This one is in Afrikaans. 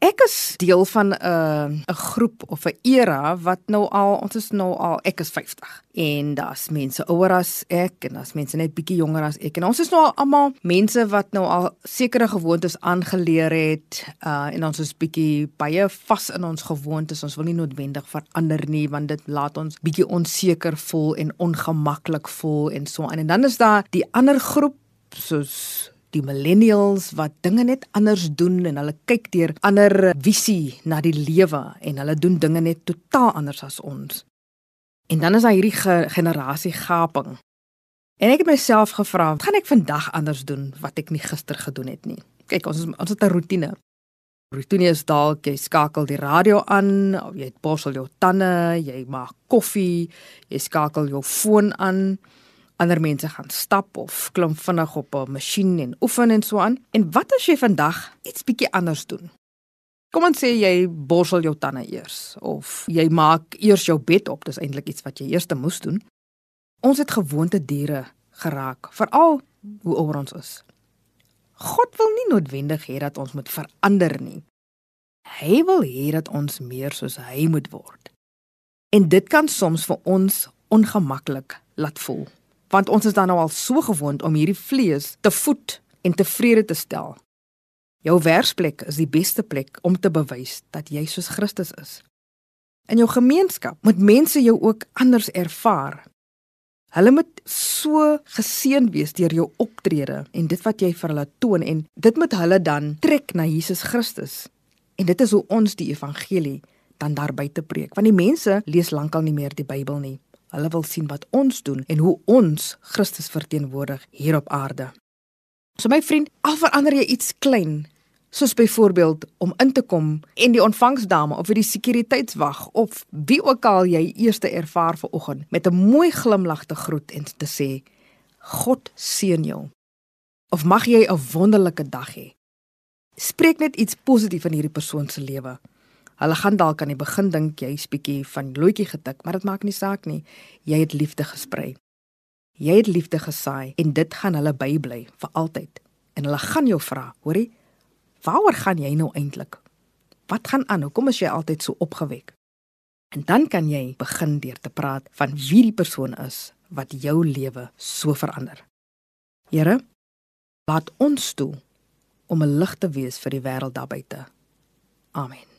Ek is deel van 'n uh, 'n groep of 'n era wat nou al ons is nou al ek is 50 en daar's mense ouer as ek en daar's mense net bietjie jonger as ek. En ons is nou al almal mense wat nou al sekere gewoontes aangeleer het uh, en ons is bietjie baie vas in ons gewoontes. Ons wil nie noodwendig verander nie want dit laat ons bietjie onseker voel en ongemaklik voel en so aan. En dan is daar die ander groep soos die millennials wat dinge net anders doen en hulle kyk deur ander visie na die lewe en hulle doen dinge net totaal anders as ons. En dan is daar hierdie ge generasie gaping. En ek het myself gevra, wat gaan ek vandag anders doen wat ek nie gister gedoen het nie? Kyk, ons ons het 'n rotine. Rotine is dalk jy skakel die radio aan of jy borsel jou tande, jy maak koffie, jy skakel jou foon aan. Ander mense gaan stap of klim vinnig op 'n masjien en oefen en so aan. En wat as jy vandag iets bietjie anders doen? Kom ons sê jy borsel jou tande eers of jy maak eers jou bed op. Dis eintlik iets wat jy eers moes doen. Ons het gewoonte diere geraak, veral hoe ouer ons is. God wil nie noodwendig hê dat ons moet verander nie. Hy wil hê dat ons meer soos hy moet word. En dit kan soms vir ons ongemaklik laat voel want ons is dan nou al so gewoond om hierdie vlees te voed en tevrede te stel. Jou werksplek is die beste plek om te bewys dat jy soos Christus is. In jou gemeenskap moet mense jou ook anders ervaar. Hulle moet so geseën wees deur jou optrede en dit wat jy vir hulle toon en dit moet hulle dan trek na Jesus Christus. En dit is hoe ons die evangelie dan daar buite preek. Want die mense lees lankal nie meer die Bybel nie. Hulle wil sien wat ons doen en hoe ons Christus verteenwoordig hier op aarde. So my vriend, al verander jy iets klein, soos byvoorbeeld om in te kom en die ontvangsdame of die sekuriteitswag of wie ook al jy eerste ervaar vanoggend met 'n mooi glimlag te groet en te sê God seën jou. Of mag jy 'n wonderlike dag hê. Spreek net iets positief in hierdie persoon se lewe. Hulle gaan dalk aan die begin dink jy's bietjie van loetjie getik, maar dit maak nie saak nie. Jy het liefde gesprei. Jy het liefde gesaai en dit gaan hulle bybly vir altyd. En hulle gaan jou vra, hoorie, waaroor gaan jy nou eintlik? Wat gaan aan? Hoekom is jy altyd so opgewek? En dan kan jy begin deur te praat van wie die persoon is wat jou lewe so verander. Here, laat ons toe om 'n lig te wees vir die wêreld daar buite. Amen.